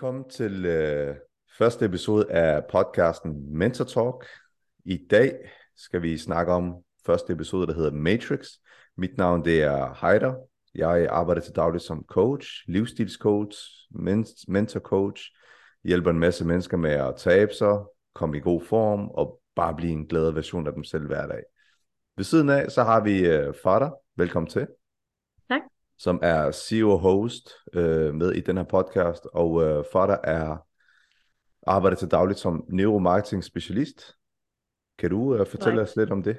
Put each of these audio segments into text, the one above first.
Velkommen til øh, første episode af podcasten Mentor Talk. I dag skal vi snakke om første episode, der hedder Matrix. Mit navn det er Heider. Jeg arbejder til dagligt som coach, livsstilscoach, men- mentor coach. Hjælper en masse mennesker med at tabe sig, komme i god form og bare blive en glad version af dem selv hver dag. Ved siden af, så har vi øh, Fader. Velkommen til som er CEO host øh, med i den her podcast, og øh, Fada er arbejder til dagligt som neuromarketing specialist. Kan du øh, fortælle Nej. os lidt om det?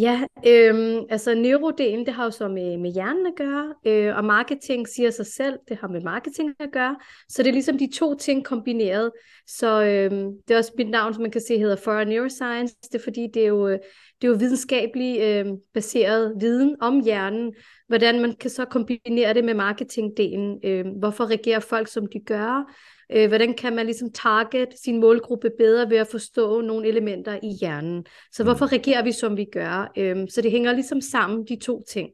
Ja, øhm, altså neurodelen, det har jo så med, med hjernen at gøre, øh, og marketing siger sig selv, det har med marketing at gøre, så det er ligesom de to ting kombineret. Så øhm, det er også mit navn, som man kan se hedder For Neuroscience, det er fordi, det er jo, det er jo videnskabelig øh, baseret viden om hjernen, hvordan man kan så kombinere det med marketingdelen, øh, hvorfor reagerer folk, som de gør, øh, hvordan kan man ligesom target sin målgruppe bedre ved at forstå nogle elementer i hjernen. Så Mm. hvorfor reagerer vi, som vi gør? Øhm, så det hænger ligesom sammen, de to ting.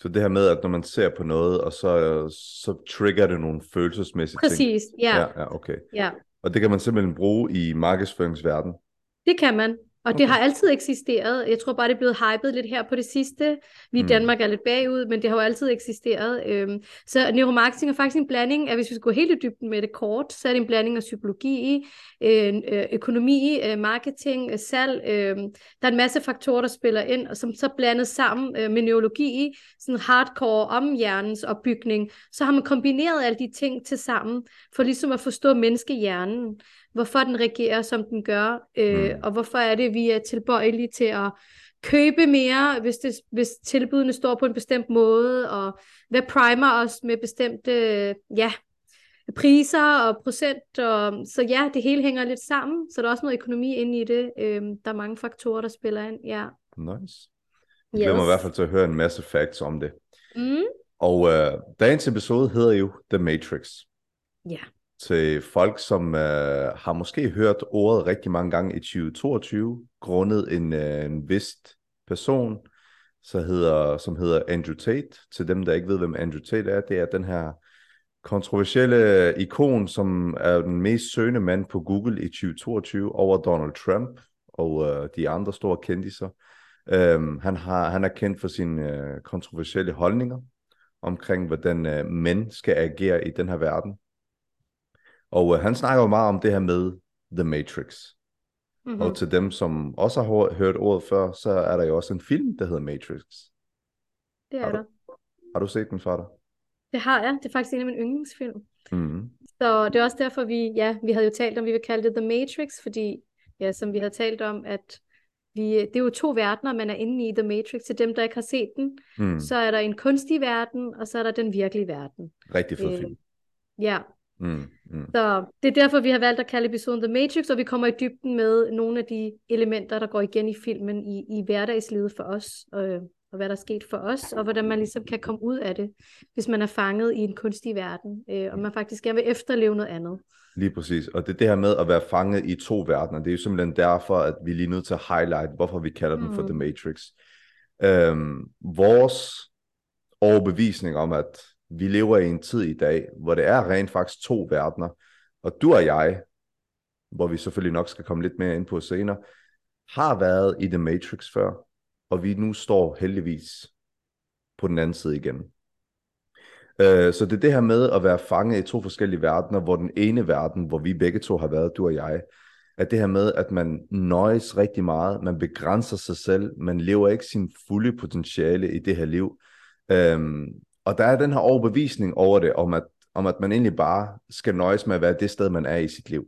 Så det her med, at når man ser på noget, og så, øh, så trigger det nogle følelsesmæssige ting. Præcis, ja. ja. Ja, ja, okay. ja. Og det kan man simpelthen bruge i markedsføringsverdenen. Det kan man. Og det Okay. har altid eksisteret. Jeg tror bare, det er blevet hypet lidt her på det sidste. Vi i Mm. Danmark er lidt bagud, men det har jo altid eksisteret. Øhm, så neuromarketing er faktisk en blanding af, hvis vi skal gå helt i dybden med det kort, så er det en blanding af psykologi, øh, øh, økonomi, øh, marketing, øh, salg. Øh, der er en masse faktorer, der spiller ind, og som så blandet sammen øh, med neurologi, sådan hardcore om hjernens opbygning. Så har man kombineret alle de ting til sammen, for ligesom at forstå menneskehjernen hvorfor den reagerer, som den gør, øh, Mm. og hvorfor er det, vi er tilbøjelige til at købe mere, hvis, det, hvis tilbudene står på en bestemt måde, og hvad primer os med bestemte ja, priser og procent. Og, så ja, det hele hænger lidt sammen, så der er også noget økonomi inde i det. Øh, der er mange faktorer, der spiller ind. Ja. Nice. Jeg glæder mig i hvert fald til at høre en masse facts om det. Mm. Og øh, dagens episode hedder jo The Matrix. Ja til folk, som øh, har måske hørt ordet rigtig mange gange i 2022, grundet en, øh, en vist person, så hedder, som hedder Andrew Tate. Til dem, der ikke ved, hvem Andrew Tate er, det er den her kontroversielle ikon, som er den mest søgende mand på Google i 2022 over Donald Trump og øh, de andre store kendiser. Øhm, han, har, han er kendt for sine øh, kontroversielle holdninger omkring, hvordan øh, mænd skal agere i den her verden. Og øh, han snakker jo meget om det her med The Matrix. Mm-hmm. Og til dem, som også har hør- hørt ordet før, så er der jo også en film, der hedder Matrix. Det Har er du- der. Har du set den for dig? Det har jeg. Det er faktisk en af mine yndlingsfilm. Mm. Så det er også derfor, vi, ja, vi havde jo talt om, vi vil kalde det The Matrix, fordi, ja, som vi havde talt om, at vi, det er jo to verdener, man er inde i The Matrix. Til dem, der ikke har set den, Mm. så er der en kunstig verden, og så er der den virkelige verden. Rigtig fed Øh, film. Ja, Mm. Mm. så det er derfor, vi har valgt at kalde episoden The Matrix, og vi kommer i dybden med nogle af de elementer, der går igen i filmen i, i hverdagslivet for os, øh, og hvad der er sket for os, og hvordan man ligesom kan komme ud af det, hvis man er fanget i en kunstig verden, øh, og man faktisk gerne vil efterleve noget andet. Lige præcis. Og det er det her med at være fanget i to verdener. Det er jo simpelthen derfor, at vi er lige nødt til at highlight, hvorfor vi kalder den for Mm. The Matrix. Øhm, vores overbevisning om, at vi lever i en tid i dag, hvor det er rent faktisk to verdener, og du og jeg, hvor vi selvfølgelig nok skal komme lidt mere ind på senere, har været i The Matrix før, og vi nu står heldigvis på den anden side igen. Øh, så det er det her med at være fanget i to forskellige verdener, hvor den ene verden, hvor vi begge to har været, du og jeg, at det her med, at man nøjes rigtig meget, man begrænser sig selv, man lever ikke sin fulde potentiale i det her liv. Øhm, og der er den her overbevisning over det, om at, om at man egentlig bare skal nøjes med at være det sted, man er i sit liv.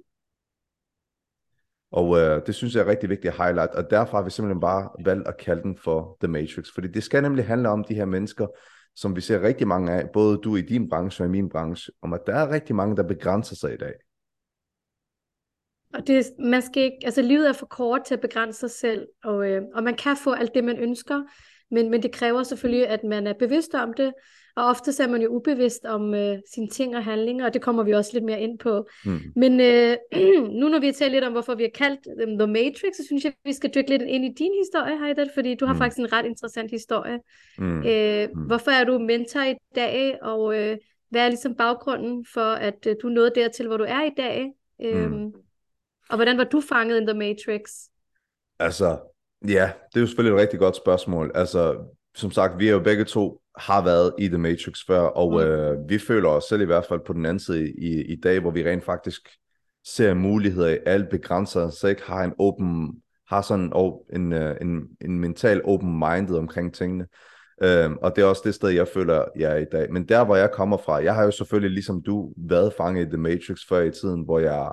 Og øh, det synes jeg er rigtig vigtigt at highlight, og derfor har vi simpelthen bare valgt at kalde den for The Matrix, fordi det skal nemlig handle om de her mennesker, som vi ser rigtig mange af, både du i din branche og i min branche, om at der er rigtig mange, der begrænser sig i dag. Og det, man skal ikke, altså livet er for kort til at begrænse sig selv, og, øh, og man kan få alt det, man ønsker, men, men det kræver selvfølgelig, at man er bevidst om det, og ofte er man jo ubevidst om øh, sine ting og handlinger, og det kommer vi også lidt mere ind på. Mm. Men øh, nu når vi har talt lidt om, hvorfor vi har kaldt dem The Matrix, så synes jeg, at vi skal dykke lidt ind i din historie, Heidat, fordi du har Mm. faktisk en ret interessant historie. Mm. Øh, Mm. Hvorfor er du mentor i dag, og øh, hvad er ligesom baggrunden for, at øh, du nåede dertil, hvor du er i dag? Øhm, mm. Og hvordan var du fanget in The Matrix? Altså, ja, det er jo selvfølgelig et rigtig godt spørgsmål. Altså, som sagt, vi er jo begge to har været i The Matrix før, og mm. øh, vi føler os selv i hvert fald på den anden side i, i dag, hvor vi rent faktisk ser muligheder i alt begrænser, så ikke har en open, har sådan en, øh, en, en mental open-minded omkring tingene. Øhm, og det er også det sted, jeg føler, jeg er i dag. Men der, hvor jeg kommer fra, jeg har jo selvfølgelig, ligesom du, været fanget i The Matrix før i tiden, hvor jeg,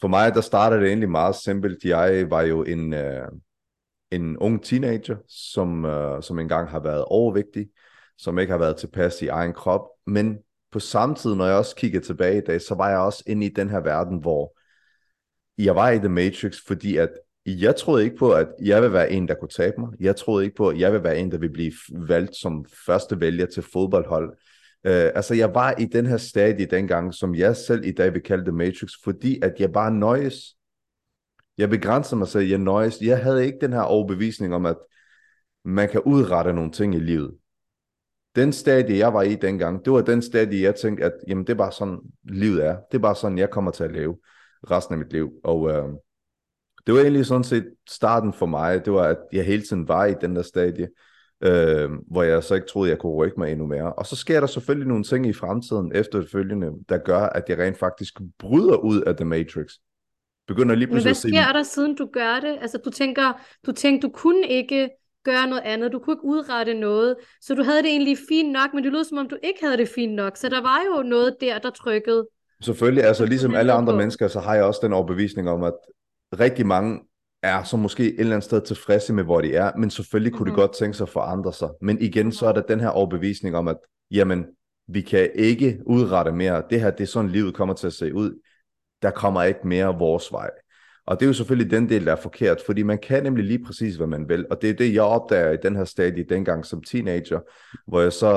for mig, der startede det egentlig meget simpelt. Jeg var jo en, øh, en ung teenager, som, øh, som engang har været overvægtig, som ikke har været tilpas i egen krop, men på samme tid, når jeg også kigger tilbage i dag, så var jeg også inde i den her verden, hvor jeg var i The Matrix, fordi at jeg troede ikke på, at jeg vil være en, der kunne tabe mig. Jeg troede ikke på, at jeg vil være en, der vil blive valgt som første vælger til fodboldhold. Uh, altså, jeg var i den her stadie dengang, som jeg selv i dag vil kalde The Matrix, fordi at jeg bare nøjes. Jeg begrænser mig selv, jeg nøjes. Jeg havde ikke den her overbevisning om, at man kan udrette nogle ting i livet den stadie, jeg var i dengang, det var den stadie, jeg tænkte, at jamen, det er bare sådan, livet er. Det er bare sådan, jeg kommer til at leve resten af mit liv. Og øh, det var egentlig sådan set starten for mig. Det var, at jeg hele tiden var i den der stadie, øh, hvor jeg så ikke troede, jeg kunne rykke mig endnu mere. Og så sker der selvfølgelig nogle ting i fremtiden efterfølgende, der gør, at jeg rent faktisk bryder ud af The Matrix. Begynder lige pludselig Men hvad sker der, siden du gør det? Altså, du tænker, du tænker, du kunne ikke gøre noget andet. Du kunne ikke udrette noget. Så du havde det egentlig fint nok, men det lød som om, du ikke havde det fint nok. Så der var jo noget der, der trykkede. Selvfølgelig, altså ligesom alle andre mennesker, så har jeg også den overbevisning om, at rigtig mange er så måske et eller andet sted tilfredse med, hvor de er, men selvfølgelig kunne mm-hmm. de godt tænke sig at forandre sig. Men igen, så er der den her overbevisning om, at jamen, vi kan ikke udrette mere. Det her, det er sådan, livet kommer til at se ud. Der kommer ikke mere vores vej. Og det er jo selvfølgelig den del, der er forkert, fordi man kan nemlig lige præcis, hvad man vil. Og det er det, jeg opdager i den her stadie dengang som teenager, hvor jeg så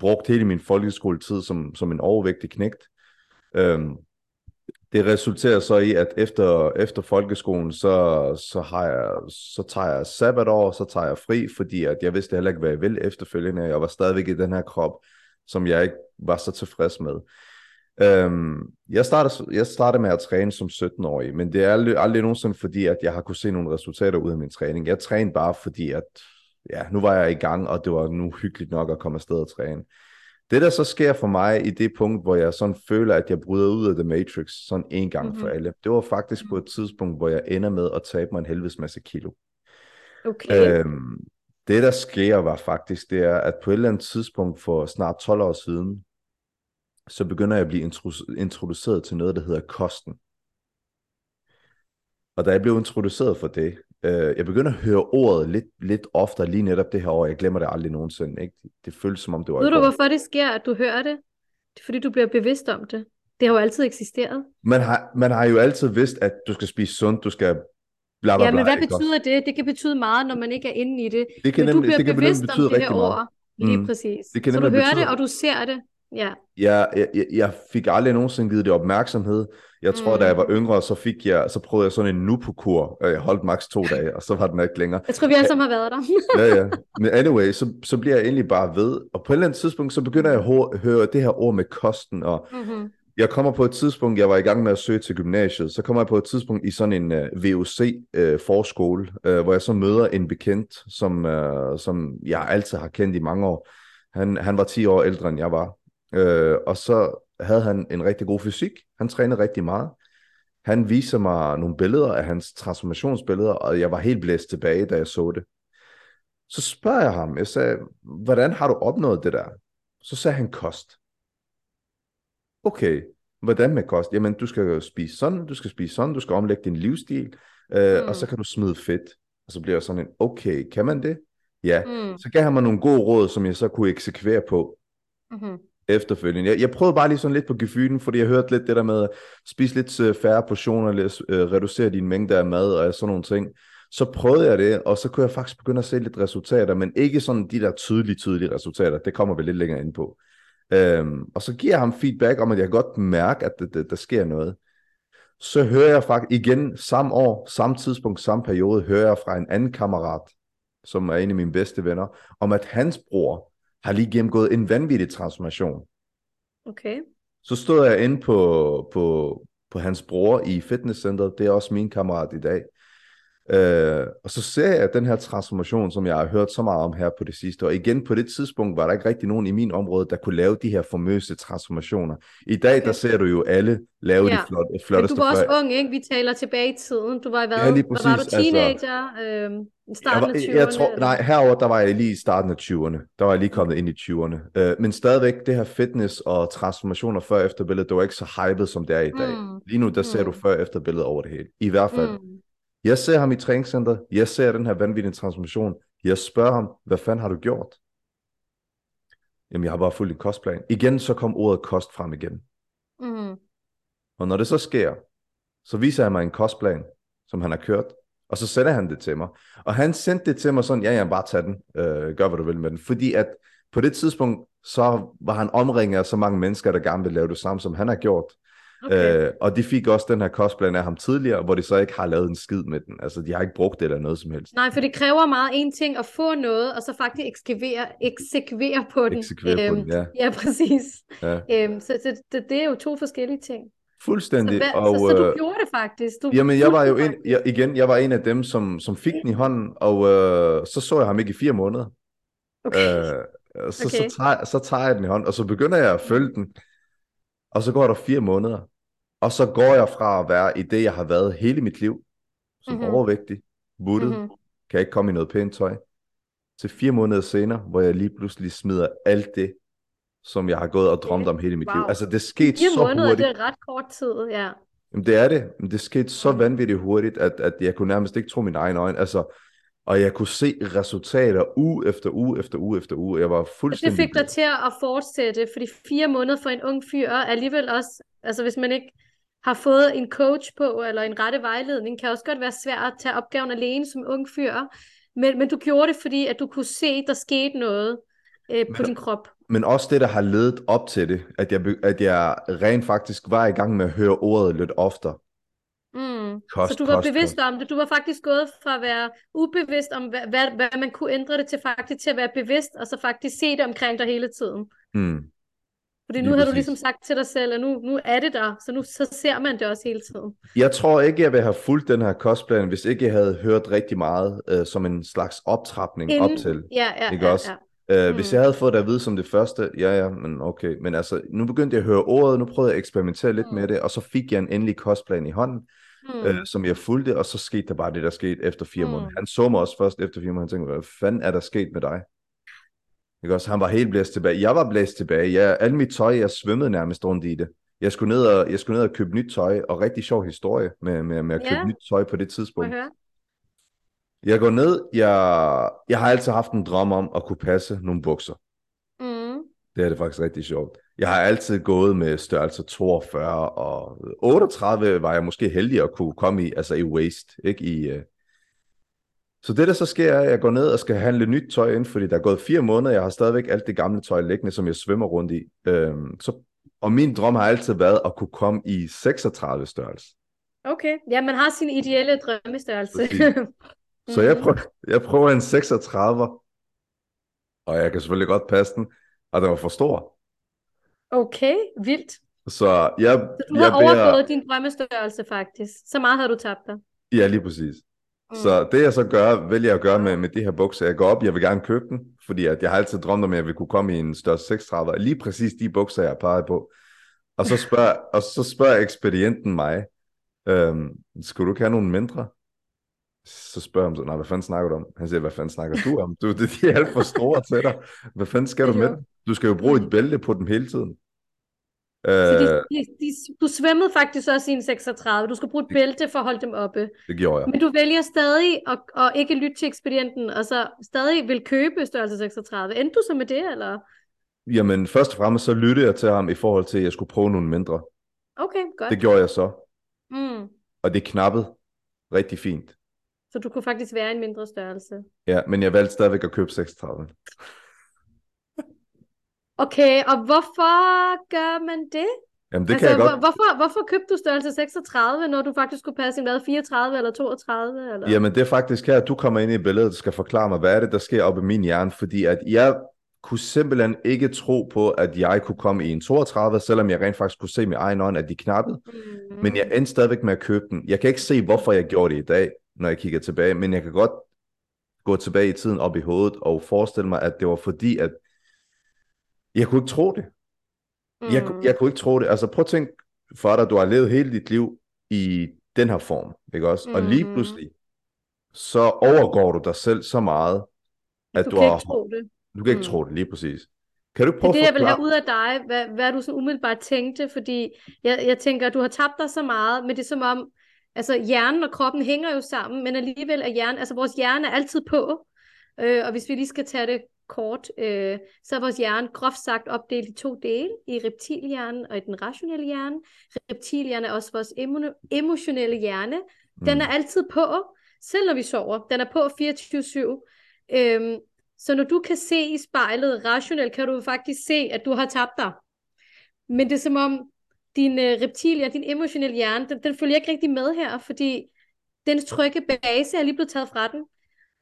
brugte hele min folkeskoletid som, som en overvægtig knægt. Øhm, det resulterer så i, at efter, efter folkeskolen, så, så, har jeg, så tager jeg sabbatår, så tager jeg fri, fordi at jeg vidste heller ikke, hvad jeg ville efterfølgende. Jeg var stadigvæk i den her krop, som jeg ikke var så tilfreds med. Øhm, jeg, startede, jeg startede med at træne som 17-årig, men det er aldrig, aldrig nogensinde fordi, at jeg har kunne se nogle resultater ud af min træning. Jeg trænede bare fordi, at ja, nu var jeg i gang, og det var nu hyggeligt nok at komme afsted og træne. Det, der så sker for mig i det punkt, hvor jeg sådan føler, at jeg bryder ud af The Matrix sådan en gang mm-hmm. for alle, det var faktisk på et tidspunkt, hvor jeg ender med at tabe mig en helvedes masse kilo. Okay. Øhm, det, der sker, var faktisk, det er, at på et eller andet tidspunkt for snart 12 år siden, så begynder jeg at blive introduceret til noget, der hedder kosten. Og da jeg blev introduceret for det, øh, jeg begynder at høre ordet lidt, lidt oftere lige netop det her år. Jeg glemmer det aldrig nogensinde. Ikke? Det føles som om det var... Ved du, hvorfor det sker, at du hører det? Det er fordi, du bliver bevidst om det. Det har jo altid eksisteret. Man har, man har jo altid vidst, at du skal spise sundt, du skal bla bla Ja, men hvad betyder det? Det kan betyde meget, når man ikke er inde i det. Det kan men nemlig, du bliver det kan bevidst om det her ord. Lige mm. præcis. Det kan så du hører betyde... det, og du ser det. Ja. Jeg, jeg, jeg fik aldrig nogensinde givet det opmærksomhed. Jeg tror, mm. da jeg var yngre, så fik jeg, så prøvede jeg sådan en nupokur. Jeg holdt maks to dage, og så var den ikke længere. Jeg tror, vi alle sammen har været der. ja, ja. Men anyway, så, så bliver jeg egentlig bare ved. Og på et eller andet tidspunkt, så begynder jeg at høre det her ord med kosten. Og mm-hmm. jeg kommer på et tidspunkt, jeg var i gang med at søge til gymnasiet, så kommer jeg på et tidspunkt i sådan en uh, øh, VUC-forskole, uh, uh, hvor jeg så møder en bekendt, som, uh, som jeg altid har kendt i mange år. Han, han var 10 år ældre, end jeg var. Øh, og så havde han en rigtig god fysik. Han trænede rigtig meget. Han viser mig nogle billeder af hans transformationsbilleder, og jeg var helt blæst tilbage, da jeg så det. Så spørger jeg ham, jeg sagde, hvordan har du opnået det der? Så sagde han kost. Okay, hvordan med kost? Jamen, du skal spise sådan, du skal spise sådan, du skal omlægge din livsstil, øh, mm. og så kan du smide fedt. Og så bliver jeg sådan en, okay, kan man det? Ja. Mm. Så gav han mig nogle gode råd, som jeg så kunne eksekvere på. Mm-hmm efterfølgende. Jeg, jeg prøvede bare lige sådan lidt på gefyden, fordi jeg hørte lidt det der med at spise lidt øh, færre portioner, lidt, øh, reducere din mængde af mad og sådan nogle ting. Så prøvede jeg det, og så kunne jeg faktisk begynde at se lidt resultater, men ikke sådan de der tydelige, tydelige resultater. Det kommer vi lidt længere ind på. Øhm, og så giver jeg ham feedback om, at jeg godt mærke, at der, der, der sker noget. Så hører jeg faktisk igen samme år, samme tidspunkt, samme periode, hører jeg fra en anden kammerat, som er en af mine bedste venner, om at hans bror har lige gennemgået en vanvittig transformation. Okay. Så stod jeg inde på, på, på hans bror i fitnesscenteret. Det er også min kammerat i dag. Øh, og så ser jeg den her transformation, som jeg har hørt så meget om her på det sidste. Og igen, på det tidspunkt var der ikke rigtig nogen i min område, der kunne lave de her famøse transformationer. I dag, okay. der ser du jo alle lave ja. de flot, flotteste... Men du var også ung, ikke? Vi taler tilbage i tiden. Du var hvad? Ja, lige præcis. Var du teenager? Altså, øh, starten jeg var, af 20'erne? Jeg tror, nej, herover der var jeg lige i starten af 20'erne. Der var jeg lige kommet ind i 20'erne. Øh, men stadigvæk, det her fitness og transformationer før og efter billedet, det var ikke så hypet, som det er i dag. Mm. Lige nu, der mm. ser du før og efter billedet over det hele. I hvert fald. Mm. Jeg ser ham i træningscenter. Jeg ser den her vanvittige transformation. Jeg spørger ham, hvad fanden har du gjort? Jamen, jeg har bare fulgt en kostplan. Igen, så kom ordet kost frem igen. Mm. Og når det så sker, så viser han mig en kostplan, som han har kørt, og så sender han det til mig. Og han sendte det til mig sådan, ja, ja, bare tag den, øh, gør hvad du vil med den. Fordi at på det tidspunkt, så var han omringet af så mange mennesker, der gerne vil lave det samme, som han har gjort. Okay. Øh, og de fik også den her kostplan af ham tidligere, hvor de så ikke har lavet en skid med den. Altså, de har ikke brugt det eller noget som helst. Nej, for det kræver meget en ting at få noget, og så faktisk eksekvere, eksekvere på den. Eksekvere øhm, på den, ja. Ja, præcis. ja. Øhm, så så det, det er jo to forskellige ting. Fuldstændig. Så, hvad, og, så, så du øh, gjorde det faktisk? Du Jamen, jeg var jo en, jeg, igen, jeg var en af dem, som, som fik den i hånden, og øh, så så jeg ham ikke i fire måneder. Okay. Øh, så, Okay. så, tager, så tager jeg den i hånden, og så begynder jeg at følge den, og så går der fire måneder, og så går jeg fra at være i det, jeg har været hele mit liv, som Mhm. mm-hmm. overvægtig, buttet, Mhm. mm-hmm. kan ikke komme i noget pænt tøj, til fire måneder senere, hvor jeg lige pludselig smider alt det, som jeg har gået og drømt om hele mit Wow. liv. Altså, det skete Fire så måneder, hurtigt. det er ret kort tid, ja. Jamen, det er det. Men det skete så Mm. vanvittigt hurtigt, at, at jeg kunne nærmest ikke tro mine egne øjne. Altså, og jeg kunne se resultater uge efter uge efter uge efter uge. Jeg var Og det fuldstændig... fik dig til at fortsætte, fordi fire måneder for en ung fyr er alligevel også, altså hvis man ikke har fået en coach på, eller en rette vejledning, kan også godt være svært at tage opgaven alene som ung fyr. Men, men du gjorde det, fordi at du kunne se, der skete noget øh, på Men- din krop. Men også det, der har ledet op til det, at jeg, at jeg rent faktisk var i gang med at høre ordet lidt oftere. Mm. Kost, så du var kost, bevidst om det. Du var faktisk gået fra at være ubevidst om, hvad, hvad, hvad man kunne ændre det til faktisk til at være bevidst, og så faktisk se det omkring dig hele tiden. Mm. Fordi Lige nu har du ligesom sagt til dig selv, at nu, nu er det der, så nu så ser man det også hele tiden. Jeg tror ikke, jeg ville have fulgt den her kostplan, hvis ikke jeg havde hørt rigtig meget øh, som en slags optrapning op til. Ja, ja, Ikke ja, også? ja. Øh, Mm. Hvis jeg havde fået det at vide som det første, ja ja, men okay. Men altså, nu begyndte jeg at høre ordet, nu prøvede jeg at eksperimentere lidt Mm. med det, og så fik jeg en endelig kostplan i hånden, Mm. øh, som jeg fulgte, og så skete der bare det, der skete efter fire Mm. måneder. Han så mig også først efter fire måneder, han tænkte, hvad fanden er der sket med dig? Ikke også? Han var helt blæst tilbage. Jeg var blæst tilbage. Jeg, alle mit tøj, jeg svømmede nærmest rundt i det. Jeg skulle ned og, jeg skulle ned og købe nyt tøj, og rigtig sjov historie med, med, med at købe Ja. nyt tøj på det tidspunkt. høre? Jeg går ned, jeg, jeg har altid haft en drøm om at kunne passe nogle bukser. Mm. Det er det faktisk rigtig sjovt. Jeg har altid gået med størrelse 42 og 38 var jeg måske heldig at kunne komme i, altså i waist, ikke i... Så det der så sker, er, at jeg går ned og skal handle nyt tøj ind, fordi der er gået fire måneder, jeg har stadigvæk alt det gamle tøj liggende, som jeg svømmer rundt i. Øhm, så, og min drøm har altid været at kunne komme i 36 størrelse. Okay, ja, man har sin ideelle drømmestørrelse. Så jeg prøver, jeg prøver en 36, og jeg kan selvfølgelig godt passe den, og den var for stor. Okay, vildt. Så jeg, Så du jeg har overgået din drømmestørrelse faktisk. Så meget har du tabt dig. Ja, lige præcis. Mm. Så det jeg så gør, vælger jeg at gøre med, med de her bukser. Jeg går op, jeg vil gerne købe den, fordi at jeg har altid drømt om, at jeg vil kunne komme i en størrelse 36, og lige præcis de bukser, jeg peger på. Og så spørger, og så spørger ekspedienten mig, øhm, skulle du ikke have nogle mindre? Så spørger han så, nej, hvad fanden snakker du om? Han siger, hvad fanden snakker du om? Du, det, de er alt for store til dig. Hvad fanden skal du med dem? Du skal jo bruge et bælte på dem hele tiden. Så Øh, de, de, de, du svømmede faktisk også i en 36. Du skal bruge et bælte for at holde dem oppe. det gjorde jeg. Men du vælger stadig at, at ikke lytte til ekspedienten, og så stadig vil købe størrelse 36. Endte du så med det, eller? Jamen, først og fremmest så lyttede jeg til ham i forhold til, at jeg skulle prøve nogle mindre. Okay, godt. Det gjorde jeg så. Mm. Og det knappede rigtig fint. Så du kunne faktisk være en mindre størrelse. Ja, men jeg valgte stadigvæk at købe 36. Okay, og hvorfor gør man det? Jamen det altså, kan jeg godt. hvor, hvorfor, hvorfor købte du størrelse 36, når du faktisk skulle passe en hvad, 34 eller 32? Eller? Jamen det er faktisk her, at du kommer ind i billedet og skal forklare mig, hvad er det, der sker oppe i min hjerne. Fordi at jeg kunne simpelthen ikke tro på, at jeg kunne komme i en 32, selvom jeg rent faktisk kunne se med egen øjne, at de knappede. Mm. Men jeg endte stadigvæk med at købe den. Jeg kan ikke se, hvorfor jeg gjorde det i dag, når jeg kigger tilbage, men jeg kan godt gå tilbage i tiden op i hovedet og forestille mig, at det var fordi, at jeg kunne ikke tro det. Mm. Jeg, jeg kunne ikke tro det. Altså prøv at tænke for dig, du har levet hele dit liv i den her form, ikke også? Mm. Og lige mm-hmm. pludselig, så overgår du dig selv så meget, at du, du kan har... ikke tro det. Du kan ikke mm. tro det, lige præcis. Kan du prøve det er det, jeg vil have ud af dig, hvad, hvad du så umiddelbart tænkte, fordi jeg, jeg tænker, at du har tabt dig så meget, men det er som om, altså hjernen og kroppen hænger jo sammen, men alligevel er hjernen, altså vores hjerne er altid på, øh, og hvis vi lige skal tage det kort, øh, så er vores hjerne groft sagt opdelt i to dele, i reptilhjernen og i den rationelle hjerne. Reptilhjernen er også vores emo- emotionelle hjerne. Den mm. er altid på, selv når vi sover. Den er på 24-7. Øhm, så når du kan se i spejlet rationelt, kan du faktisk se, at du har tabt dig. Men det er som om, din øh, reptilia, din emotionelle hjerne, den, den følger ikke rigtig med her, fordi den trygge base er lige blevet taget fra den.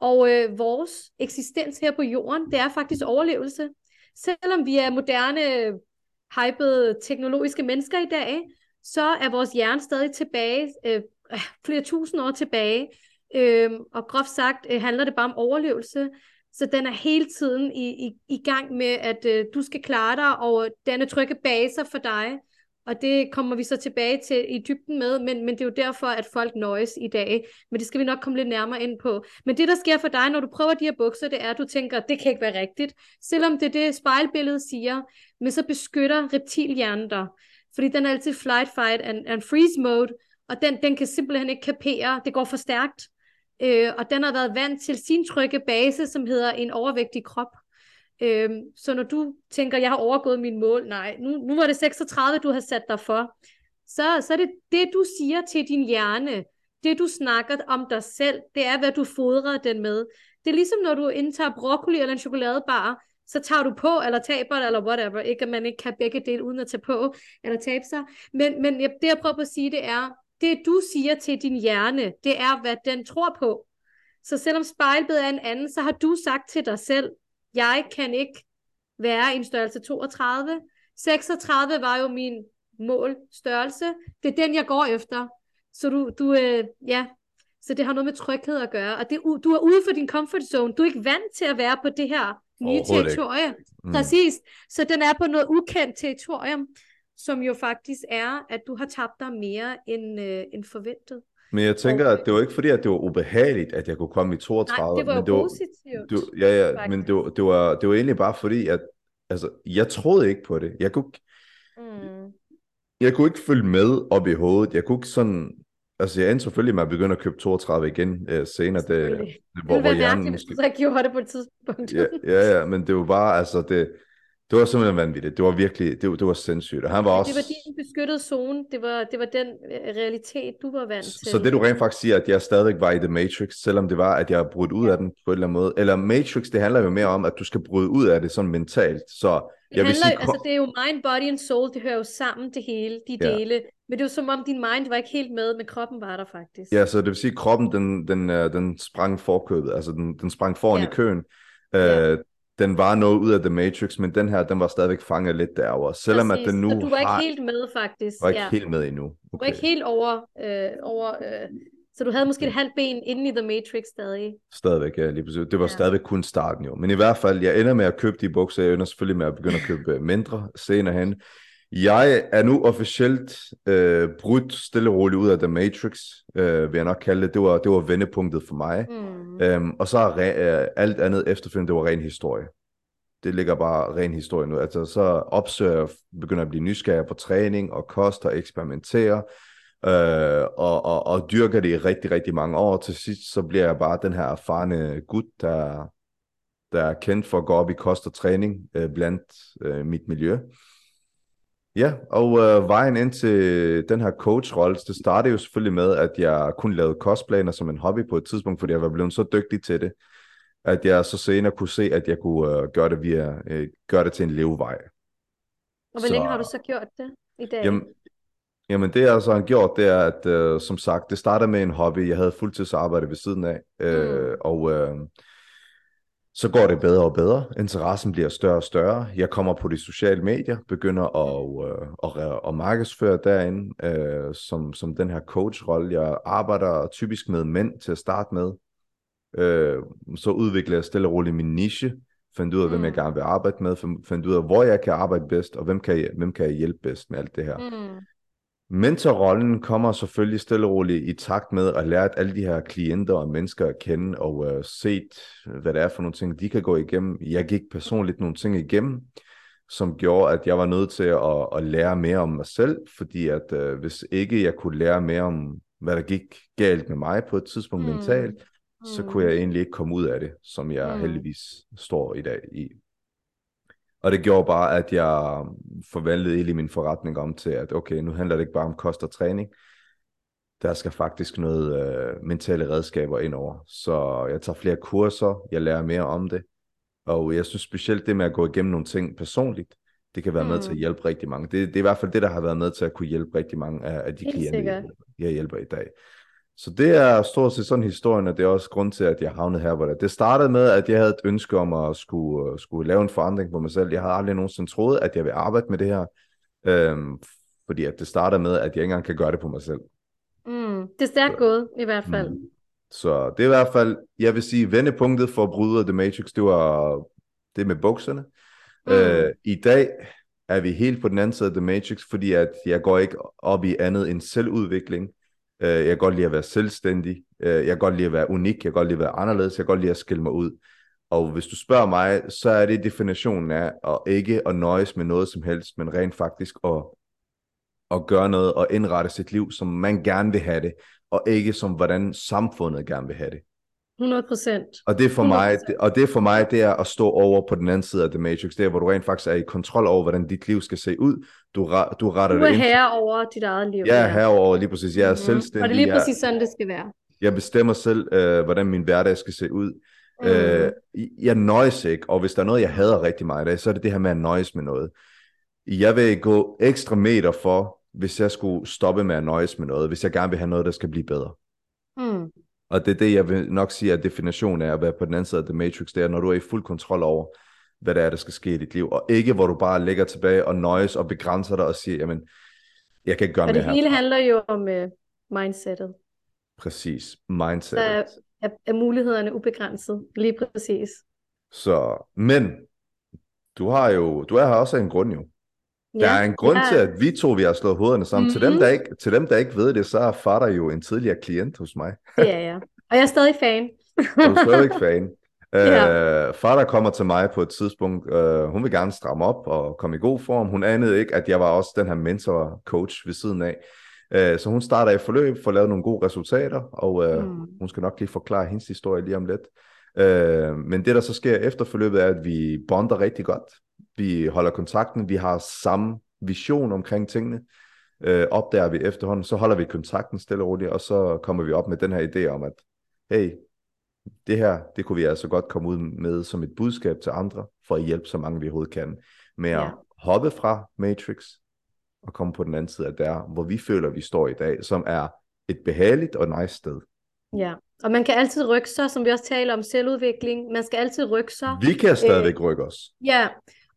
Og øh, vores eksistens her på jorden, det er faktisk overlevelse. Selvom vi er moderne, hypede, teknologiske mennesker i dag, så er vores hjerne stadig tilbage, øh, øh flere tusind år tilbage. Øh, og groft sagt øh, handler det bare om overlevelse. Så den er hele tiden i, i, i gang med, at øh, du skal klare dig, og øh, den er trygge baser for dig. Og det kommer vi så tilbage til i dybden med, men, men det er jo derfor, at folk nøjes i dag. Men det skal vi nok komme lidt nærmere ind på. Men det, der sker for dig, når du prøver de her bukser, det er, at du tænker, det kan ikke være rigtigt. Selvom det er det, spejlbilledet siger, men så beskytter reptilhjernen dig. Fordi den er altid flight, fight and, and freeze mode, og den, den kan simpelthen ikke kapere, det går for stærkt. Øh, og den har været vant til sin trygge base, som hedder en overvægtig krop. Øhm, så når du tænker, jeg har overgået min mål, nej, nu, nu var det 36, du har sat dig for, så, så er det det, du siger til din hjerne, det du snakker om dig selv, det er, hvad du fodrer den med. Det er ligesom, når du indtager broccoli eller en chokoladebar, så tager du på, eller taber det, eller whatever. Ikke at man ikke kan begge dele uden at tage på, eller tabe sig. Men, men det, jeg prøver på at sige, det er, det du siger til din hjerne, det er, hvad den tror på. Så selvom spejlbilledet er en anden, så har du sagt til dig selv, jeg kan ikke være i en størrelse 32. 36 var jo min målstørrelse. Det er den, jeg går efter. Så du, du øh, ja, så det har noget med tryghed at gøre. Og det, du er ude for din comfort zone. Du er ikke vant til at være på det her nye territorium. Mm. Præcis. Så den er på noget ukendt territorium, som jo faktisk er, at du har tabt dig mere end, øh, end forventet. Men jeg tænker, at det var ikke fordi, at det var ubehageligt, at jeg kunne komme i 32. Nej, det var men det var, positivt. Det var, ja, ja, faktisk. men det var, det, var, det var egentlig bare fordi, at altså, jeg troede ikke på det. Jeg kunne, mm. jeg kunne ikke følge med op i hovedet. Jeg kunne ikke sådan... Altså, jeg endte selvfølgelig med at begynde at købe 32 igen uh, senere. Det, det, hvor, det hvor hjernen måske... så jeg gjorde det på et tidspunkt. ja, ja, ja, men det var bare, altså, det, det var simpelthen vanvittigt. Det var virkelig, det, var, det var sindssygt. Og han var ja, også... Det var din beskyttede zone. Det var, det var den øh, realitet, du var vant til. Så det du rent faktisk siger, at jeg stadig var i The Matrix, selvom det var, at jeg brudt ud ja. af den på en eller anden måde. Eller Matrix, det handler jo mere om, at du skal bryde ud af det sådan mentalt. Så jeg det, handler, vil sige, altså, det er jo mind, body and soul, det hører jo sammen det hele, de ja. dele. Men det jo som om din mind var ikke helt med, men kroppen var der faktisk. Ja, så det vil sige, at kroppen den, den, øh, den sprang forkøbet, altså den, den sprang foran ja. i køen. Ja. Den var noget ud af The Matrix, men den her, den var stadigvæk fanget lidt derovre. Selvom Præcis. at den nu Så du var har... ikke helt med, faktisk. Du var ikke ja. helt med endnu. Okay. Du var ikke helt over... Øh, over øh... Så du havde måske et halvt ben inde i The Matrix stadig. Stadigvæk, ja, lige præcis. Det var ja. stadigvæk kun starten jo. Men i hvert fald, jeg ender med at købe de bukser. Jeg ender selvfølgelig med at begynde at købe øh, mindre senere hen. Jeg er nu officielt øh, brudt stille og roligt ud af The Matrix, øh, vil jeg nok kalde det. Det var, det var vendepunktet for mig. Mm. Mm. Øhm, og så er re- øh, alt andet efterfølgende, det var ren historie. Det ligger bare ren historie nu. Altså så opsøger begynder at blive nysgerrig på træning og kost og eksperimentere. Øh, og, og, og dyrker det i rigtig, rigtig mange år. Til sidst så bliver jeg bare den her erfarne gut, der, der er kendt for at gå op i kost og træning øh, blandt øh, mit miljø. Ja, og øh, vejen ind til den her coach-rolle, det startede jo selvfølgelig med, at jeg kun lavede kostplaner som en hobby på et tidspunkt, fordi jeg var blevet så dygtig til det, at jeg så senere kunne se, at jeg kunne øh, gøre, det via, øh, gøre det til en levevej. Og hvor så, længe har du så gjort det i dag? Jamen, jamen det jeg så har gjort, det er, at øh, som sagt, det startede med en hobby. Jeg havde fuldtidsarbejde ved siden af, øh, mm. og... Øh, så går det bedre og bedre. Interessen bliver større og større. Jeg kommer på de sociale medier, begynder at, øh, at, at markedsføre derinde øh, som, som den her coach-rolle. Jeg arbejder typisk med mænd til at starte med. Øh, så udvikler jeg stille og roligt min niche, fandt ud af, mm. hvem jeg mm. gerne vil arbejde med, fandt ud af, hvor jeg kan arbejde bedst, og hvem kan jeg, hvem kan jeg hjælpe bedst med alt det her. Mm. Mentorrollen kommer selvfølgelig stille og roligt i takt med at lære alle de her klienter og mennesker at kende, og uh, set, hvad det er for nogle ting, de kan gå igennem. Jeg gik personligt nogle ting igennem, som gjorde, at jeg var nødt til at, at lære mere om mig selv, fordi at uh, hvis ikke jeg kunne lære mere om, hvad der gik galt med mig på et tidspunkt mm. mentalt, mm. så kunne jeg egentlig ikke komme ud af det, som jeg mm. heldigvis står i dag i. Og det gjorde bare, at jeg forvandlede hele min forretning om til, at okay, nu handler det ikke bare om kost og træning. Der skal faktisk noget øh, mentale redskaber ind over. Så jeg tager flere kurser, jeg lærer mere om det. Og jeg synes specielt det med at gå igennem nogle ting personligt, det kan være mm. med til at mm. hjælpe rigtig mange. Det, det er i hvert fald det, der har været med til at kunne hjælpe rigtig mange af, af de Helt klienter, jeg hjælper i dag. Så det er stort set sådan historien, og det er også grund til, at jeg havnede her, hvor det. Det startede med, at jeg havde et ønske om at skulle, skulle lave en forandring på mig selv. Jeg havde aldrig nogensinde troet, at jeg ville arbejde med det her, øhm, fordi at det startede med, at jeg ikke engang kan gøre det på mig selv. Mm, det er stærkt gået, i hvert fald. Mm. Så det er i hvert fald, jeg vil sige, vendepunktet for at bryde The Matrix, det var det med bukserne. Mm. Øh, I dag er vi helt på den anden side af The Matrix, fordi at jeg går ikke op i andet end selvudvikling. Øh, jeg kan godt lide at være selvstændig. Øh, jeg kan godt lide at være unik. Jeg kan godt lide at være anderledes. Jeg kan godt lide at skille mig ud. Og hvis du spørger mig, så er det definitionen af at ikke at nøjes med noget som helst, men rent faktisk at, at gøre noget og indrette sit liv, som man gerne vil have det, og ikke som hvordan samfundet gerne vil have det. 100 procent. Og det for mig, og det for mig, det er at stå over på den anden side af The Matrix, det er, hvor du rent faktisk er i kontrol over, hvordan dit liv skal se ud. Du, du retter du er herre over dit eget liv. Jeg er herre over, lige præcis. Jeg er mm-hmm. selvstændig. Og det er lige præcis sådan, det skal være. Jeg bestemmer selv, øh, hvordan min hverdag skal se ud. Mm. Øh, jeg nøjes ikke, og hvis der er noget, jeg hader rigtig meget af, så er det det her med at nøjes med noget. Jeg vil gå ekstra meter for, hvis jeg skulle stoppe med at nøjes med noget, hvis jeg gerne vil have noget, der skal blive bedre. Mm. Og det er det, jeg vil nok sige, at definitionen af at være på den anden side af The Matrix, det er, når du er i fuld kontrol over, hvad det er, der skal ske i dit liv, og ikke hvor du bare ligger tilbage og nøjes og begrænser dig og siger, jamen, jeg kan ikke gøre mere her. det hele handler jo om uh, mindsetet. Præcis, mindsetet. Der er, er, er mulighederne ubegrænset, lige præcis. Så, men, du har jo, du er her også af en grund jo. Der ja, er en grund ja. til, at vi to vi har slået hovederne sammen. Mm-hmm. Til, dem, der mhm. ikke, til dem, der ikke ved det, så er far jo en tidligere klient hos mig. ja, ja. Og jeg er stadig fan. du er stadig fan. ja. uh, far der kommer til mig på et tidspunkt, uh, hun vil gerne stramme op og komme i god form. Hun anede ikke, at jeg var også den her mentor-coach ved siden af. Uh, så hun starter i forløb for at lave nogle gode resultater, og uh, mm. hun skal nok lige forklare hendes historie lige om lidt. Uh, men det, der så sker efter forløbet, er, at vi bonder rigtig godt vi holder kontakten, vi har samme vision omkring tingene, øh, opdager vi efterhånden, så holder vi kontakten stille og roligt, og så kommer vi op med den her idé om, at hey, det her, det kunne vi altså godt komme ud med som et budskab til andre, for at hjælpe så mange vi overhovedet kan, med at ja. hoppe fra Matrix, og komme på den anden side af der, hvor vi føler, vi står i dag, som er et behageligt og nice sted. Ja, og man kan altid rykke sig, som vi også taler om selvudvikling. Man skal altid rykke sig. Vi kan stadigvæk øh, rykke os. Ja,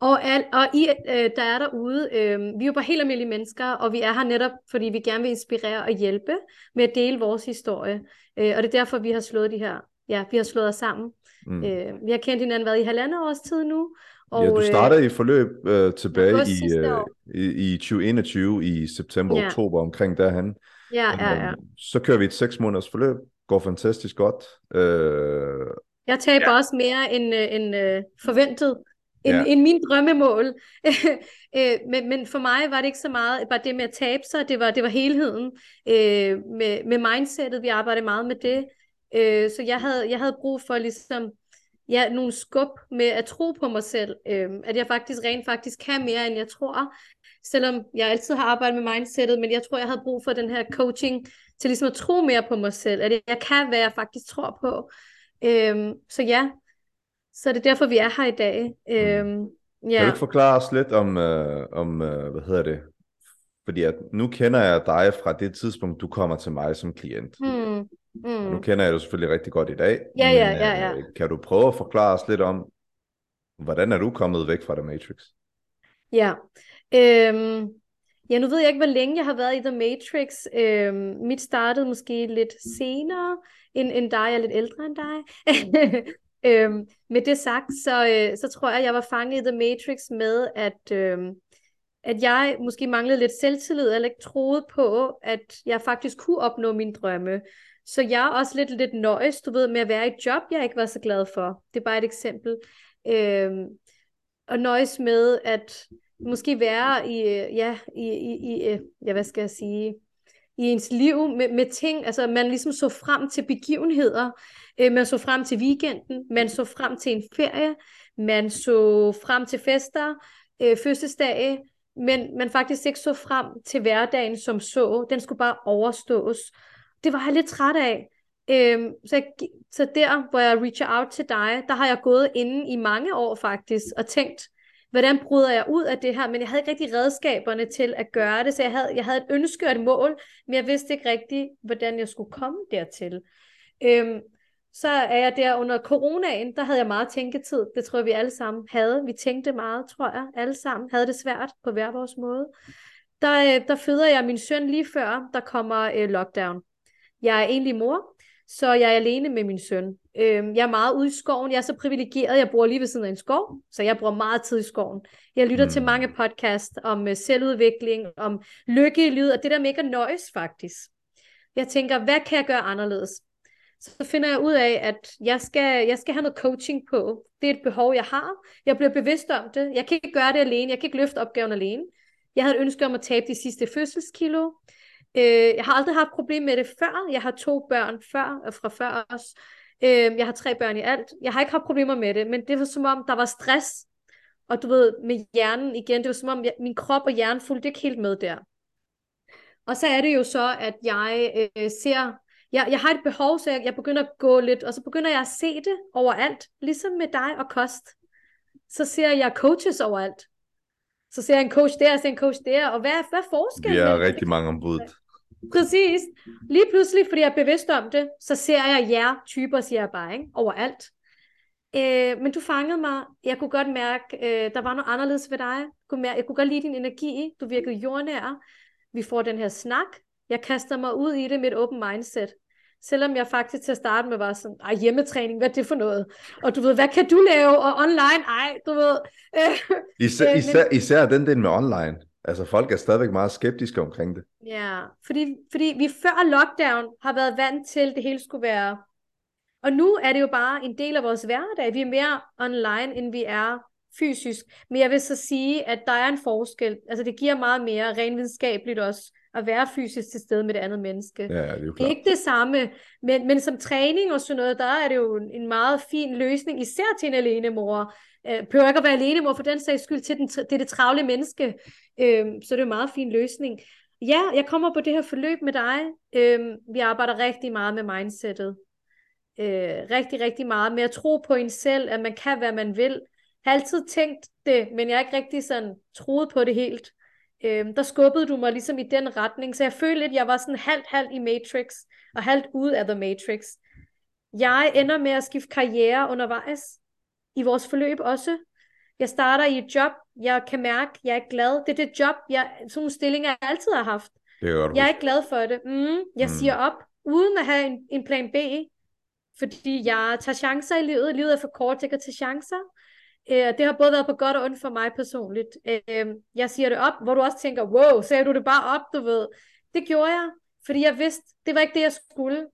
og, al, og I, øh, der er derude, øh, vi er jo bare helt almindelige mennesker, og vi er her netop, fordi vi gerne vil inspirere og hjælpe med at dele vores historie. Øh, og det er derfor, vi har slået de her, ja, vi har slået os sammen. Mm. Øh, vi har kendt hinanden været i halvandet års tid nu. Og, ja, du startede øh, i forløb øh, tilbage i, øh, i, i 2021, i september, ja. oktober, omkring derhen. Ja, ja, ja. Så kører vi et seks måneders forløb, går fantastisk godt. Øh, jeg taber ja. også mere end, øh, end øh, forventet end, ja. end min drømmemål. øh, men, men for mig var det ikke så meget bare det med at tabe sig, det var, det var helheden øh, med, med mindsetet, vi arbejdede meget med det. Øh, så jeg havde, jeg havde brug for ligesom ja, nogle skub med at tro på mig selv, øh, at jeg faktisk rent faktisk kan mere, end jeg tror. Selvom jeg altid har arbejdet med mindsetet, men jeg tror, jeg havde brug for den her coaching til ligesom at tro mere på mig selv, at jeg kan, hvad jeg faktisk tror på. Øh, så ja, så det er derfor, vi er her i dag. Øhm, ja. Kan du ikke forklare os lidt om, øh, om øh, hvad hedder det? Fordi at nu kender jeg dig fra det tidspunkt, du kommer til mig som klient. Hmm. Mm. Og nu kender jeg det selvfølgelig rigtig godt i dag. Ja, ja, ja, ja. Øh, kan du prøve at forklare os lidt om, hvordan er du kommet væk fra The Matrix? Ja, øhm, ja nu ved jeg ikke, hvor længe jeg har været i The Matrix. Øhm, mit startede måske lidt senere end, end dig, jeg er lidt ældre end dig. øhm, med det sagt, så, øh, så tror jeg, jeg var fanget i The Matrix med, at, øh, at jeg måske manglede lidt selvtillid, eller ikke troede på, at jeg faktisk kunne opnå mine drømme. Så jeg er også lidt, lidt nøjes, du ved, med at være i et job, jeg ikke var så glad for. Det er bare et eksempel. Øhm, og nøjes med at måske være i, øh, ja, i, i, i øh, ja, hvad skal jeg sige, i ens liv med, med ting, altså man ligesom så frem til begivenheder, øh, man så frem til weekenden, man så frem til en ferie, man så frem til fester, øh, fødselsdage, men man faktisk ikke så frem til hverdagen som så, den skulle bare overstås. Det var jeg lidt træt af. Øhm, så, jeg, så der, hvor jeg reacher out til dig, der har jeg gået inde i mange år faktisk, og tænkt, hvordan bryder jeg ud af det her, men jeg havde ikke rigtig redskaberne til at gøre det, så jeg havde, jeg havde et ønske og et mål, men jeg vidste ikke rigtig, hvordan jeg skulle komme dertil. Øhm, så er jeg der under coronaen, der havde jeg meget tænketid, det tror jeg vi alle sammen havde, vi tænkte meget, tror jeg, alle sammen havde det svært på hver vores måde. Der, øh, der føder jeg min søn lige før, der kommer øh, lockdown. Jeg er egentlig mor, så jeg er alene med min søn. Øhm, jeg er meget ude i skoven. Jeg er så privilegeret. Jeg bor lige ved siden af en skov, så jeg bruger meget tid i skoven. Jeg lytter mm. til mange podcast om uh, selvudvikling, om lykke i livet, og det der med ikke at nøjes faktisk. Jeg tænker, hvad kan jeg gøre anderledes? Så finder jeg ud af, at jeg skal, jeg skal have noget coaching på. Det er et behov, jeg har. Jeg bliver bevidst om det. Jeg kan ikke gøre det alene. Jeg kan ikke løfte opgaven alene. Jeg havde et ønske om at tabe de sidste fødselskilo. Øh, jeg har aldrig haft problem med det før. Jeg har to børn før, og fra før os. Øh, jeg har tre børn i alt. Jeg har ikke haft problemer med det, men det var som om, der var stress. Og du ved, med hjernen igen, det var som om, jeg, min krop og hjerne fulgte ikke helt med der. Og så er det jo så, at jeg øh, ser, jeg, jeg har et behov, så jeg, jeg begynder at gå lidt, og så begynder jeg at se det overalt, ligesom med dig og kost. Så ser jeg coaches overalt. Så ser jeg en coach der, så ser en coach der, og hvad, hvad er forskellen? Vi har rigtig mange ombud. Præcis. Lige pludselig, fordi jeg er bevidst om det, så ser jeg jer typer, siger jeg bare, ikke? overalt. Øh, men du fangede mig. Jeg kunne godt mærke, øh, der var noget anderledes ved dig. Jeg kunne, mærke, jeg kunne godt lide din energi. Du virkede jordnær. Vi får den her snak. Jeg kaster mig ud i det med et åbent mindset. Selvom jeg faktisk til at starte med var sådan, ej, hjemmetræning, hvad er det for noget? Og du ved, hvad kan du lave? Og online, ej, du ved. Øh, især, øh, især, især den del med online. Altså folk er stadigvæk meget skeptiske omkring det. Ja, fordi, fordi vi før lockdown har været vant til, at det hele skulle være... Og nu er det jo bare en del af vores hverdag. Vi er mere online, end vi er fysisk. Men jeg vil så sige, at der er en forskel. Altså det giver meget mere renvidenskabeligt også at være fysisk til stede med det andet menneske. Ja, det er jo klart. Ikke det samme, men, men som træning og sådan noget, der er det jo en meget fin løsning, især til en alenemor. Øh, behøver ikke at være alenemor for den sags skyld, til den, det er det travle menneske. Øh, så det er en meget fin løsning. Ja, jeg kommer på det her forløb med dig. Øh, vi arbejder rigtig meget med mindsetet. Øh, rigtig, rigtig meget med at tro på en selv, at man kan, hvad man vil. Jeg har altid tænkt det, men jeg har ikke rigtig sådan troet på det helt. Øh, der skubbede du mig ligesom i den retning, så jeg følte lidt, at jeg var sådan halvt, halvt i Matrix, og halvt ude af The Matrix. Jeg ender med at skifte karriere undervejs, i vores forløb også. Jeg starter i et job, jeg kan mærke, jeg er glad. Det er det job, jeg, sådan nogle stillinger, jeg altid har haft. Det er jeg er ikke glad for det. Mm, jeg mm. siger op, uden at have en, en plan B, fordi jeg tager chancer i livet. Livet er for kort til at tage chancer. Øh, det har både været på godt og ondt for mig personligt. Øh, jeg siger det op, hvor du også tænker, wow, sagde du det bare op, du ved. Det gjorde jeg, fordi jeg vidste, det var ikke det, jeg skulle.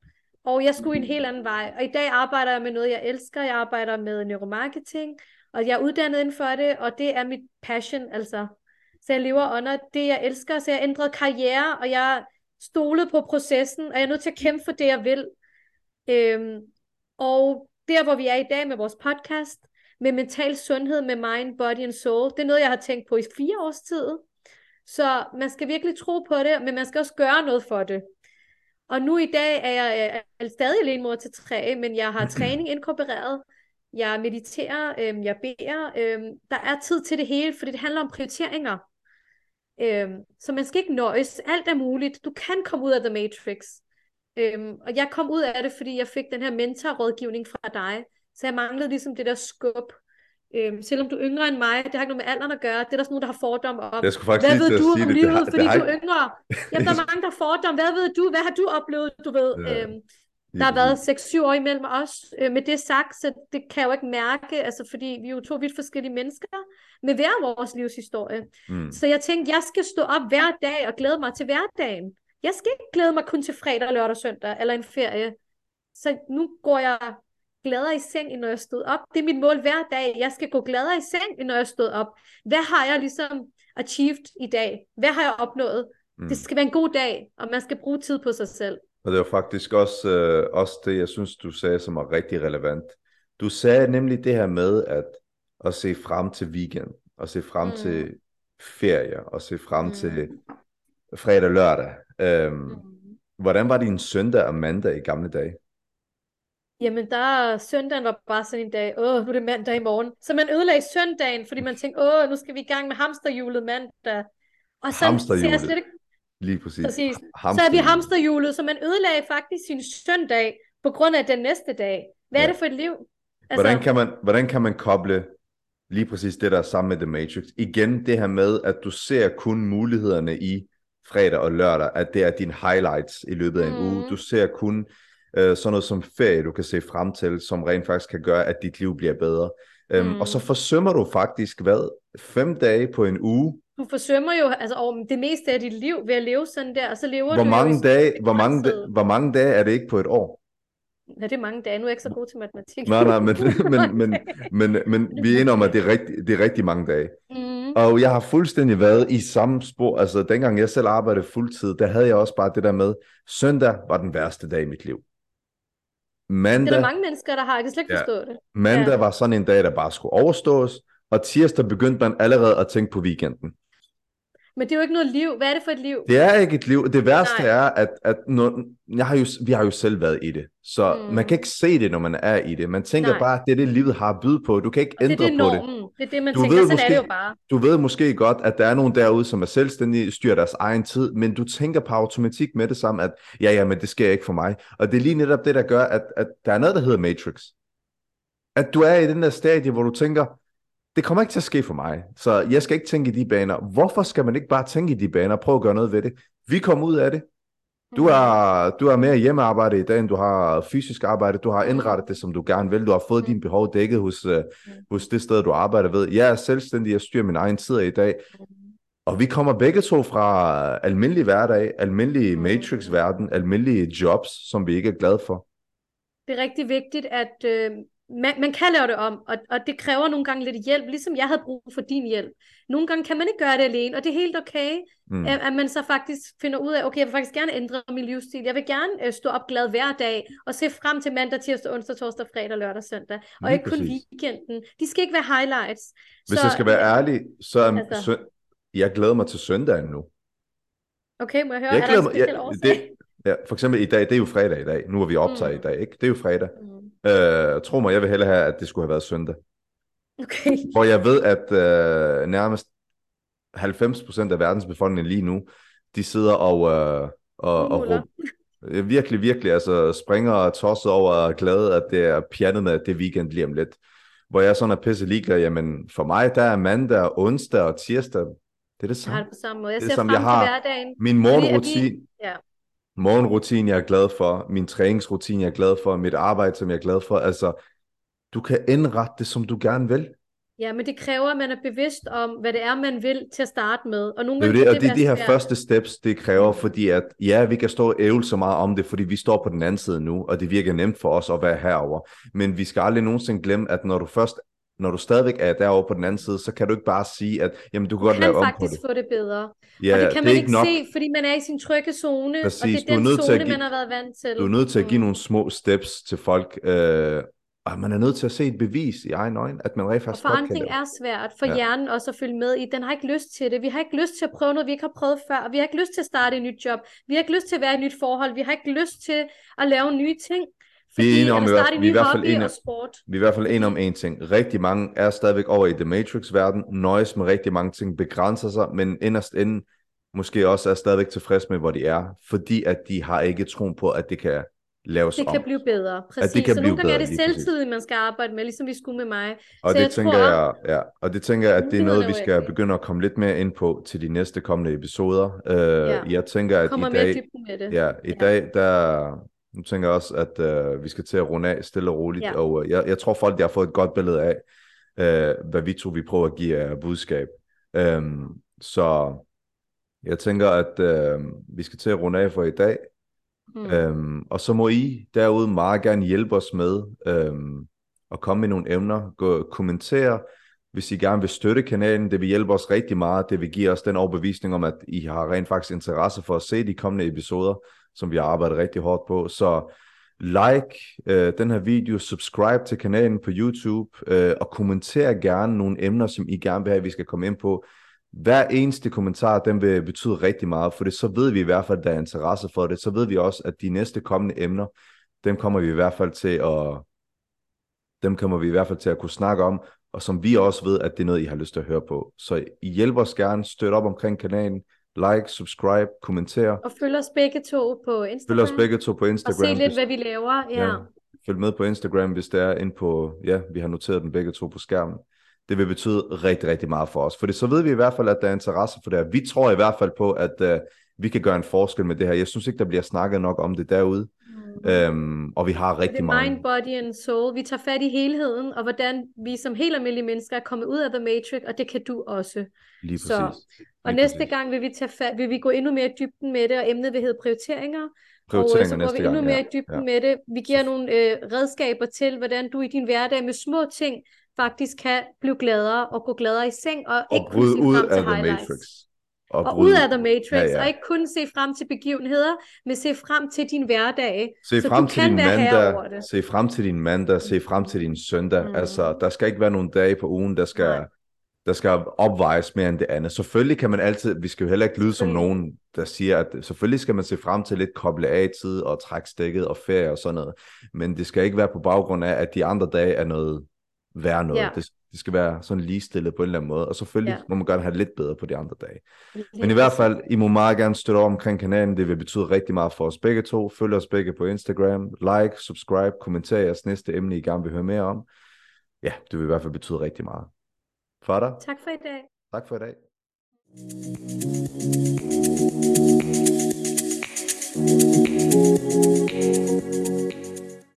Og jeg skulle en helt anden vej. Og i dag arbejder jeg med noget, jeg elsker. Jeg arbejder med neuromarketing, og jeg er uddannet inden for det, og det er mit passion, altså. Så jeg lever under det, jeg elsker. Så jeg ændrede karriere, og jeg stolede på processen, og jeg er nødt til at kæmpe for det, jeg vil. Øhm, og der, hvor vi er i dag med vores podcast, med mental sundhed, med mind, body and soul, det er noget, jeg har tænkt på i fire års tid. Så man skal virkelig tro på det, men man skal også gøre noget for det. Og nu i dag er jeg er stadig alene mor til tre, men jeg har træning inkorporeret. Jeg mediterer, øh, jeg beder. Øh, der er tid til det hele, fordi det handler om prioriteringer. Øh, så man skal ikke nøjes. Alt er muligt. Du kan komme ud af The Matrix. Øhm, og jeg kom ud af det, fordi jeg fik den her mentorrådgivning fra dig. Så jeg manglede ligesom det der skub. Øhm, selvom du er yngre end mig, det har ikke noget med alderen at gøre. Det er der sådan nogen, der har fordomme om. Jeg skulle faktisk hvad ved du om det. livet, det har, fordi det har du er yngre? Jamen, der er mange, der har fordomme. Hvad ved du? Hvad har du oplevet? Du ved, ja, øhm, der har været 6-7 år imellem os. Øh, med det sagt, så det kan jeg jo ikke mærke, altså fordi vi er jo to vidt forskellige mennesker med hver vores livshistorie. Mm. Så jeg tænkte, jeg skal stå op hver dag og glæde mig til hverdagen. Jeg skal ikke glæde mig kun til fredag, lørdag og søndag, eller en ferie. Så nu går jeg gladere i seng, end når jeg stod op. Det er mit mål hver dag. Jeg skal gå gladere i seng, end når jeg stod op. Hvad har jeg ligesom achieved i dag? Hvad har jeg opnået? Mm. Det skal være en god dag, og man skal bruge tid på sig selv. Og det var faktisk også, øh, også det, jeg synes, du sagde, som er rigtig relevant. Du sagde nemlig det her med at, at se frem til weekend, og se frem mm. til ferie, og se frem mm. til fredag og lørdag. Øhm, mm. Hvordan var din søndag og mandag i gamle dage? Jamen, der søndagen var bare sådan en dag, åh, nu er det mandag i morgen. Så man ødelagde søndagen, fordi man tænkte, åh, nu skal vi i gang med hamsterhjulet mandag. Og så hamsterhjulet. jeg slet ikke... Lige præcis. præcis. Så er vi hamsterhjulet, så man ødelagde faktisk sin søndag på grund af den næste dag. Hvad ja. er det for et liv? Altså... Hvordan, kan man, hvordan kan man koble lige præcis det, der er sammen med The Matrix? Igen det her med, at du ser kun mulighederne i fredag og lørdag, at det er dine highlights i løbet af en mm. uge. Du ser kun øh, sådan noget som ferie, du kan se frem til, som rent faktisk kan gøre, at dit liv bliver bedre. Øhm, mm. Og så forsømmer du faktisk, hvad, fem dage på en uge. Du forsømmer jo altså, det meste af dit liv ved at leve sådan der, og så lever hvor du mange jo dage, hvor mange, dage, hvor mange dage er det ikke på et år? Ja, det er mange dage. Nu er jeg ikke så god til matematik. Nej, nej, men, men, men, men, men vi er enige om, at det er rigtig, det er rigtig mange dage. Mm. Og jeg har fuldstændig været i samme spor. Altså, dengang jeg selv arbejdede fuldtid, der havde jeg også bare det der med, søndag var den værste dag i mit liv. Mandag, det er der mange mennesker, der har. Jeg kan slet ikke ja, forstå det. Mandag ja. var sådan en dag, der bare skulle overstås, og tirsdag begyndte man allerede at tænke på weekenden. Men det er jo ikke noget liv. Hvad er det for et liv? Det er ikke et liv. Det værste Nej. er, at, at når, jeg har jo, vi har jo selv været i det. Så mm. man kan ikke se det, når man er i det. Man tænker Nej. bare, at det er det, livet har at byde på. Du kan ikke og ændre det det på normen. det. Det er det, man du tænker. Ved sådan måske, er det jo bare. Du ved måske godt, at der er nogen derude, som er selvstændige, styrer deres egen tid, men du tænker på automatik med det samme, at ja, ja, men det sker ikke for mig. Og det er lige netop det, der gør, at, at der er noget, der hedder Matrix. At du er i den der stadie, hvor du tænker, det kommer ikke til at ske for mig, så jeg skal ikke tænke i de baner. Hvorfor skal man ikke bare tænke i de baner og prøve at gøre noget ved det? Vi kommer ud af det. Du har, du har mere hjemmearbejde i dag, end du har fysisk arbejde. Du har indrettet det, som du gerne vil. Du har fået dine behov dækket hos, uh, hos det sted, du arbejder ved. Jeg er selvstændig, jeg styrer min egen tid i dag. Og vi kommer begge to fra almindelig hverdag, almindelig matrix-verden, almindelige jobs, som vi ikke er glade for. Det er rigtig vigtigt, at øh, man, man kan lave det om, og, og det kræver nogle gange lidt hjælp, ligesom jeg havde brug for din hjælp. Nogle gange kan man ikke gøre det alene, og det er helt okay, mm. at, at man så faktisk finder ud af, okay, jeg vil faktisk gerne ændre min livsstil. Jeg vil gerne øh, stå op glad hver dag, og se frem til mandag, tirsdag, onsdag, torsdag, fredag, lørdag, søndag. Og Lige ikke præcis. kun weekenden. De skal ikke være highlights. Hvis så, jeg skal være ærlig, så er altså, sø- jeg glæder mig til søndagen nu. Okay, må jeg høre, jeg er der en speciel jeg, det, Ja, for eksempel i dag, det er jo fredag i dag. Nu er vi optaget mm. i dag, ikke? Det er jo fredag. Mm. Øh, tro mig, jeg vil hellere have, at det skulle have været søndag. Okay. Hvor jeg ved, at øh, nærmest 90% af verdens befolkning lige nu, de sidder og, øh, og, og råber, virkelig, virkelig altså springer og tosset over og glade, at det er pjandet med, det er weekend lige om lidt. Hvor jeg sådan er pisse ligeglad, jamen for mig, der er mandag, onsdag og tirsdag, det er det samme. Jeg har det på samme måde. Jeg det ser frem jeg har til hverdagen. Min morgenrutine, vi... ja morgenrutine, jeg er glad for, min træningsrutine, jeg er glad for, mit arbejde, som jeg er glad for. Altså, du kan indrette det, som du gerne vil. Ja, men det kræver, at man er bevidst om, hvad det er, man vil til at starte med. Og nogle det er det, og det er de her svært. første steps, det kræver, fordi at, ja, vi kan stå og ævle så meget om det, fordi vi står på den anden side nu, og det virker nemt for os at være herover. Men vi skal aldrig nogensinde glemme, at når du først når du stadigvæk er derovre på den anden side, så kan du ikke bare sige, at jamen, du kan du godt kan lave om på det. faktisk få det bedre. Ja, og det kan det man ikke nok... se, fordi man er i sin trygge zone, Præcis, og det er den er zone, give, man har været vant til. Du er nødt til at give mm. nogle små steps til folk, øh, og man er nødt til at se et bevis i egen øjne, at man rent faktisk og forandring er svært for ja. hjernen også at følge med i. Den har ikke lyst til det. Vi har ikke lyst til at prøve noget, vi ikke har prøvet før. Vi har ikke lyst til at starte et nyt job. Vi har ikke lyst til at være i et nyt forhold. Vi har ikke lyst til at lave nye ting. Vi er enige om, vi, er, vi, er i hvert fald enige, vi er i hvert fald enige om en ting. Rigtig mange er stadigvæk over i The Matrix-verden, nøjes med rigtig mange ting, begrænser sig, men inderst inden, måske også er stadigvæk tilfredse med, hvor de er, fordi at de har ikke troen på, at det kan laves Det om. kan blive bedre, præcis. det kan så nogle gange er det selvtid, man skal arbejde med, ligesom vi skulle med mig. Og så det jeg tænker tror, jeg, ja, og det tænker jeg, at det er noget, vi skal uendelige. begynde at komme lidt mere ind på til de næste kommende episoder. Uh, Ja. Jeg tænker, at kommer i mere i dag, dybden med det. ja, i Ja. dag, der, nu tænker jeg også, at uh, vi skal til at runde af stille og roligt, Ja. og uh, jeg, jeg tror folk, de har fået et godt billede af, uh, hvad vi to, vi prøver at give af budskab. Um, så jeg tænker, at uh, vi skal til at runde af for i dag. Mm. Øhm, og så må I derude meget gerne hjælpe os med øhm, at komme med nogle emner, gå, kommentere, hvis I gerne vil støtte kanalen. Det vil hjælpe os rigtig meget. Det vil give os den overbevisning om, at I har rent faktisk interesse for at se de kommende episoder, som vi har arbejdet rigtig hårdt på. Så like øh, den her video, subscribe til kanalen på YouTube, øh, og kommenter gerne nogle emner, som I gerne vil have, at vi skal komme ind på. Hver eneste kommentar, den vil betyde rigtig meget, for det så ved vi i hvert fald, at der er interesse for det. Så ved vi også, at de næste kommende emner, dem kommer vi i hvert fald til at, dem kommer vi i hvert fald til at kunne snakke om, og som vi også ved, at det er noget, I har lyst til at høre på. Så I hjælper os gerne, støt op omkring kanalen, like, subscribe, kommenter. Og følg os begge to på Instagram. Følg os begge to på Og Instagram. se lidt, hvis- hvad vi laver. Ja. Ja. Følg med på Instagram, hvis det er ind på, ja, vi har noteret dem begge to på skærmen. Det vil betyde rigtig, rigtig meget for os. For så ved vi i hvert fald, at der er interesse for det her. Vi tror i hvert fald på, at uh, vi kan gøre en forskel med det her. Jeg synes ikke, der bliver snakket nok om det derude. Mm. Øhm, og vi har rigtig mange... mind, body and soul. Vi tager fat i helheden, og hvordan vi som helt almindelige mennesker er kommet ud af The Matrix, og det kan du også. Lige Så- præcis. Og Lige næste præcis. gang vil vi, tage fat, vil vi gå endnu mere i dybden med det, og emnet vil hedde prioriteringer. Prioriteringer og øh, så går vi endnu gang, mere i dybden ja. med det. Vi giver nogle øh, redskaber til, hvordan du i din hverdag med små ting faktisk kan blive gladere og gå gladere i seng, og, Og ikke bryde ud af The highlights. Matrix. Og bryde- ud af The Matrix, Ja, ja. og ikke kun se frem til begivenheder, men se frem til din hverdag. Se så frem du til kan din være herre over mandag, det. se frem til din mandag, se frem til din søndag. Mm. Altså, der skal ikke være nogen dage på ugen, der skal, Nej. der skal opvejes mere end det andet. Selvfølgelig kan man altid, vi skal jo heller ikke lyde som nogen, der siger, at selvfølgelig skal man se frem til lidt koble af tid og trække stikket og ferie og sådan noget. Men det skal ikke være på baggrund af, at de andre dage er noget værd noget. Ja. Det, det skal være sådan ligestillet på en eller anden måde. Og selvfølgelig Ja. må man gerne have lidt bedre på de andre dage. Lige Men i hvert fald, I må meget gerne støtte op omkring kanalen. Det vil betyde rigtig meget for os begge to. Følg os begge på Instagram. Like, subscribe, kommenter jeres næste emne, I gerne vil høre mere om. Ja, det vil i hvert fald betyde rigtig meget. Fader, Tak for i dag. tak for i dag.